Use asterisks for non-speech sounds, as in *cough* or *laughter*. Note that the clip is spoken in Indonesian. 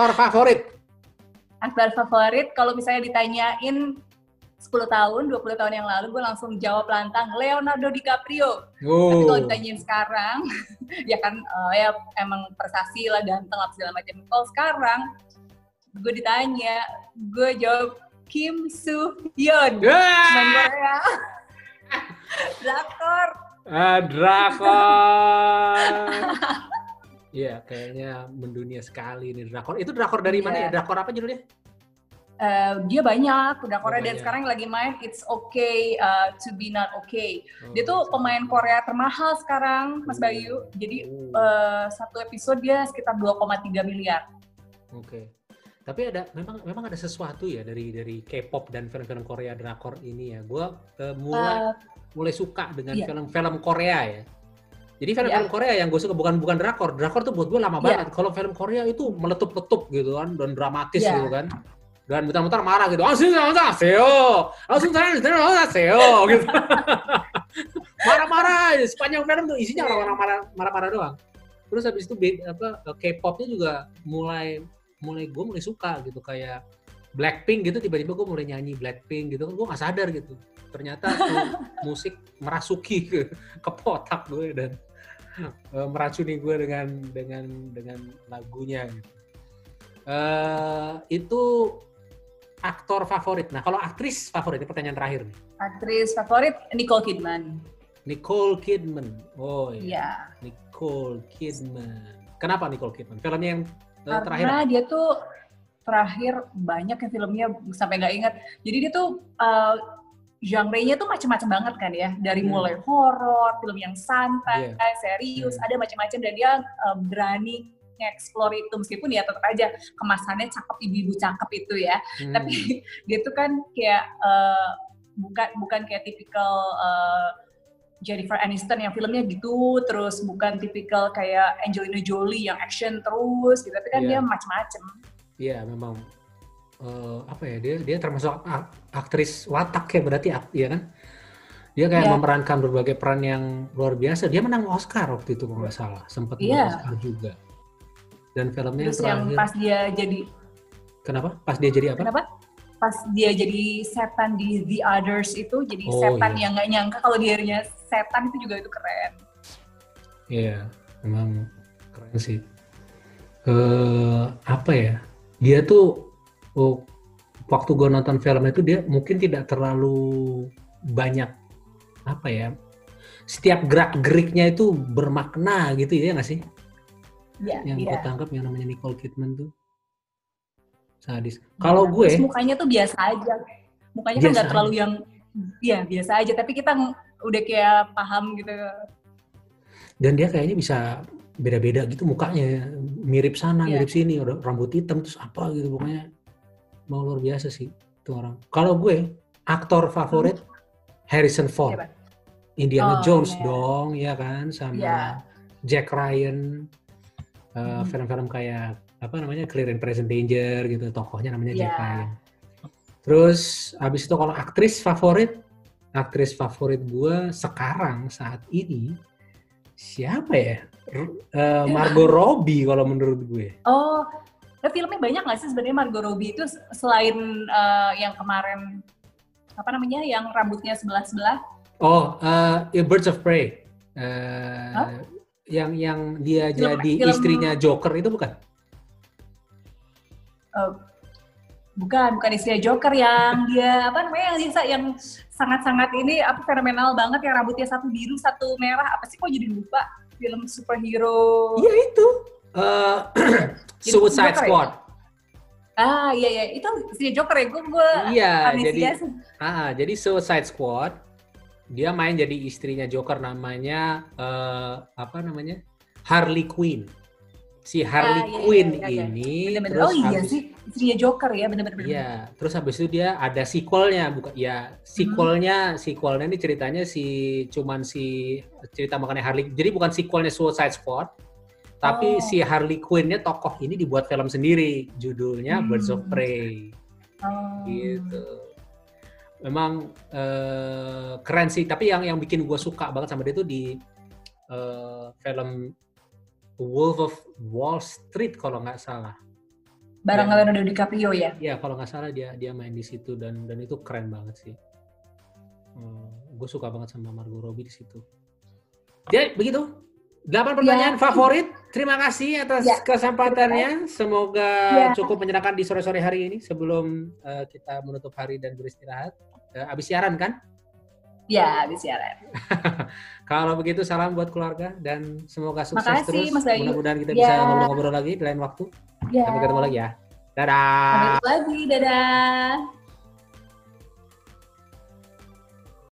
aktor favorit. Aktor favorit kalau misalnya ditanyain 10 tahun, 20 tahun yang lalu gue langsung jawab lantang Leonardo DiCaprio. Oh. Tapi kalau ditanyain sekarang, *laughs* ya kan uh, ya emang prestasi lah, ganteng lah segala macam. Kalau sekarang gue ditanya, gue jawab Kim Soo Hyun, main Korea. *laughs* Drakor. Ah, drakor. *laughs* Iya, kayaknya mendunia sekali nih drakor. Itu drakor dari yeah. mana ya? Drakor apa judulnya? Uh, dia banyak Korea oh, dan sekarang lagi main It's Okay uh, to Be Not Okay. Oh, dia tuh pemain Korea termahal sekarang, Mas Bayu. Jadi oh. uh, satu episode dia sekitar 2,3 miliar. Oke. Okay. Tapi ada memang memang ada sesuatu ya dari dari K-pop dan film-film Korea drakor ini ya. Gua uh, mulai uh, mulai suka dengan iya. film-film Korea ya jadi film-film yeah. Korea yang gue suka bukan bukan drakor. Drakor tuh buat gue lama yeah. banget. Kalau film Korea itu meletup-letup gitu kan dan dramatis yeah. gitu kan. Dan mutar-mutar marah gitu. Langsung seo. Langsung seo gitu. Marah-marah sepanjang film tuh isinya iya. orang-orang marah-marah doang. Terus habis itu apa K-popnya juga mulai mulai gue mulai suka gitu kayak Blackpink gitu tiba-tiba gue mulai nyanyi Blackpink gitu kan gue gak sadar gitu ternyata musik merasuki ke, ke potak gue dan uh, *laughs* meracuni gue dengan dengan dengan lagunya gitu. Uh, itu aktor favorit. Nah, kalau aktris favorit, ini pertanyaan terakhir nih. Aktris favorit Nicole Kidman. Nicole Kidman. Oh iya. Yeah. Nicole Kidman. Kenapa Nicole Kidman? Filmnya yang uh, terakhir. Karena dia tuh terakhir banyak yang filmnya sampai nggak ingat. Jadi dia tuh uh, genre-nya tuh macam-macam banget kan ya dari hmm. mulai horor, film yang santai, yeah. serius, hmm. ada macam-macam dan dia uh, berani nge-explore itu meskipun ya tetap aja kemasannya cakep ibu-ibu cakep itu ya. Hmm. Tapi *laughs* dia tuh kan kayak uh, bukan bukan kayak tipikal uh, Jennifer Aniston yang filmnya gitu, terus bukan tipikal kayak Angelina Jolie yang action terus gitu, tapi kan yeah. dia macam-macam. Iya, yeah, memang uh, apa ya dia dia termasuk aktris watak ya berarti ya kan? Dia kayak yeah. memerankan berbagai peran yang luar biasa. Dia menang Oscar waktu itu kalau nggak salah sempat yeah. Oscar juga. Dan filmnya Terus yang, terakhir, pas dia jadi kenapa? Pas dia jadi apa? Kenapa? Pas dia jadi setan di The Others itu jadi oh, setan yeah. yang nggak nyangka kalau dia setan itu juga itu keren. Iya yeah, memang keren sih. Uh, apa ya? Dia tuh oh, waktu gue nonton film itu dia mungkin tidak terlalu banyak apa ya setiap gerak geriknya itu bermakna gitu ya nggak sih? Iya. Yang ya. gue tangkap yang namanya Nicole Kidman tuh sadis. Kalau ya, gue mukanya tuh biasa aja. Mukanya kan nggak terlalu yang ya biasa aja tapi kita udah kayak paham gitu. Dan dia kayaknya bisa beda-beda gitu mukanya mirip sana ya. mirip sini rambut hitam terus apa gitu pokoknya mau luar biasa sih itu orang. Kalau gue aktor favorit hmm. Harrison Ford. Siapa? Indiana oh, Jones yeah. dong, ya kan, sama yeah. Jack Ryan. Uh, hmm. Film-film kayak apa namanya Clear and Present Danger gitu, tokohnya namanya yeah. Jack iya. Ryan. Terus abis itu kalau aktris favorit, aktris favorit gue sekarang saat ini siapa ya? Uh, Margot *laughs* Robbie kalau menurut gue. Oh, Filmnya banyak nggak sih sebenarnya Margot Robbie itu selain uh, yang kemarin apa namanya yang rambutnya sebelah sebelah? Oh, uh, Birds of Prey. Uh, huh? Yang yang dia film, jadi film, istrinya Joker itu bukan? Uh, bukan, bukan istrinya Joker yang dia apa namanya yang yang sangat-sangat ini apa fenomenal banget yang rambutnya satu biru satu merah apa sih kok jadi lupa film superhero? Iya itu. Uh, *clears throat* Suicide Joker, ya? Squad. Ya? Ah iya iya itu si Joker ya gue gue Iya jadi ah jadi Suicide Squad dia main jadi istrinya Joker namanya uh, apa namanya Harley Quinn. Si Harley ah, iya, Quinn iya, iya, ini bener -bener. terus oh iya sih istrinya Joker ya benar-benar. Iya terus habis itu dia ada sequelnya bukan ya sequelnya hmm. sequelnya ini ceritanya si cuman si cerita mengenai Harley jadi bukan sequelnya Suicide Squad tapi oh. si Harley Quinn-nya tokoh ini dibuat film sendiri, judulnya hmm. Birds of Prey. Oh. Gitu. Memang uh, keren sih, tapi yang yang bikin gue suka banget sama dia itu di uh, film Wolf of Wall Street kalau nggak salah. Bareng ya. Leonardo DiCaprio ya? Iya, kalau nggak salah dia dia main di situ dan dan itu keren banget sih. Hmm, gue suka banget sama Margot Robbie di situ. Jadi begitu. Delapan pertanyaan ya. favorit. Terima kasih atas ya. kesempatannya. Semoga ya. cukup menyenangkan di sore-sore hari ini sebelum uh, kita menutup hari dan beristirahat. Uh, abis siaran kan? Ya, habis siaran. *laughs* Kalau begitu salam buat keluarga dan semoga sukses Makasih, terus. Mudah-mudahan kita ya. bisa ngobrol-ngobrol lagi di lain waktu. Ya. Sampai ketemu lagi ya. Dadah. Sampai ketemu lagi. Dadah.